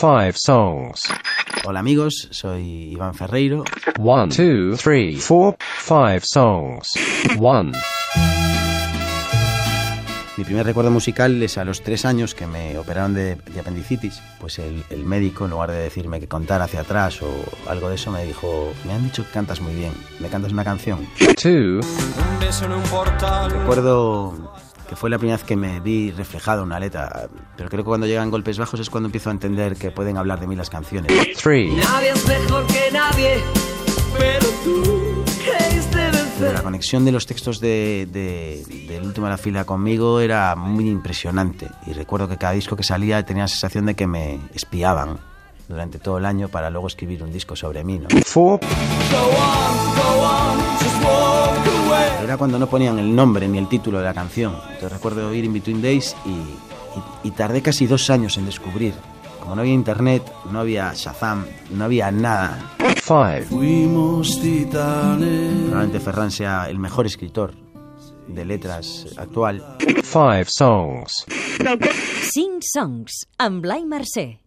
five songs. Hola amigos, soy Iván Ferreiro. One, two, three, four, five songs. One. Mi primer recuerdo musical es a los tres años que me operaron de, de apendicitis. Pues el, el médico, en lugar de decirme que contara hacia atrás o algo de eso, me dijo, me han dicho que cantas muy bien, ¿me cantas una canción? Two, Recuerdo que fue la primera vez que me vi reflejado en una letra, pero creo que cuando llegan golpes bajos es cuando empiezo a entender que pueden hablar de mí las canciones. three, Nadie es mejor que nadie, pero tú la conexión de los textos de, de- del último de la fila conmigo era muy impresionante. Y recuerdo que cada disco que salía tenía la sensación de que me espiaban durante todo el año para luego escribir un disco sobre mí. ¿no? four, Go on, go on, era cuando no ponían el nombre ni el título de la canción. Entonces recuerdo oír In Between Days y, y- y tardé casi dos años en descubrir. Como no había internet, no había Shazam, no había nada. five, Fuimos titanes. Probablemente Ferran sea el mejor escritor de letras actual. five songs. Cinc songs amb Blai Mercè.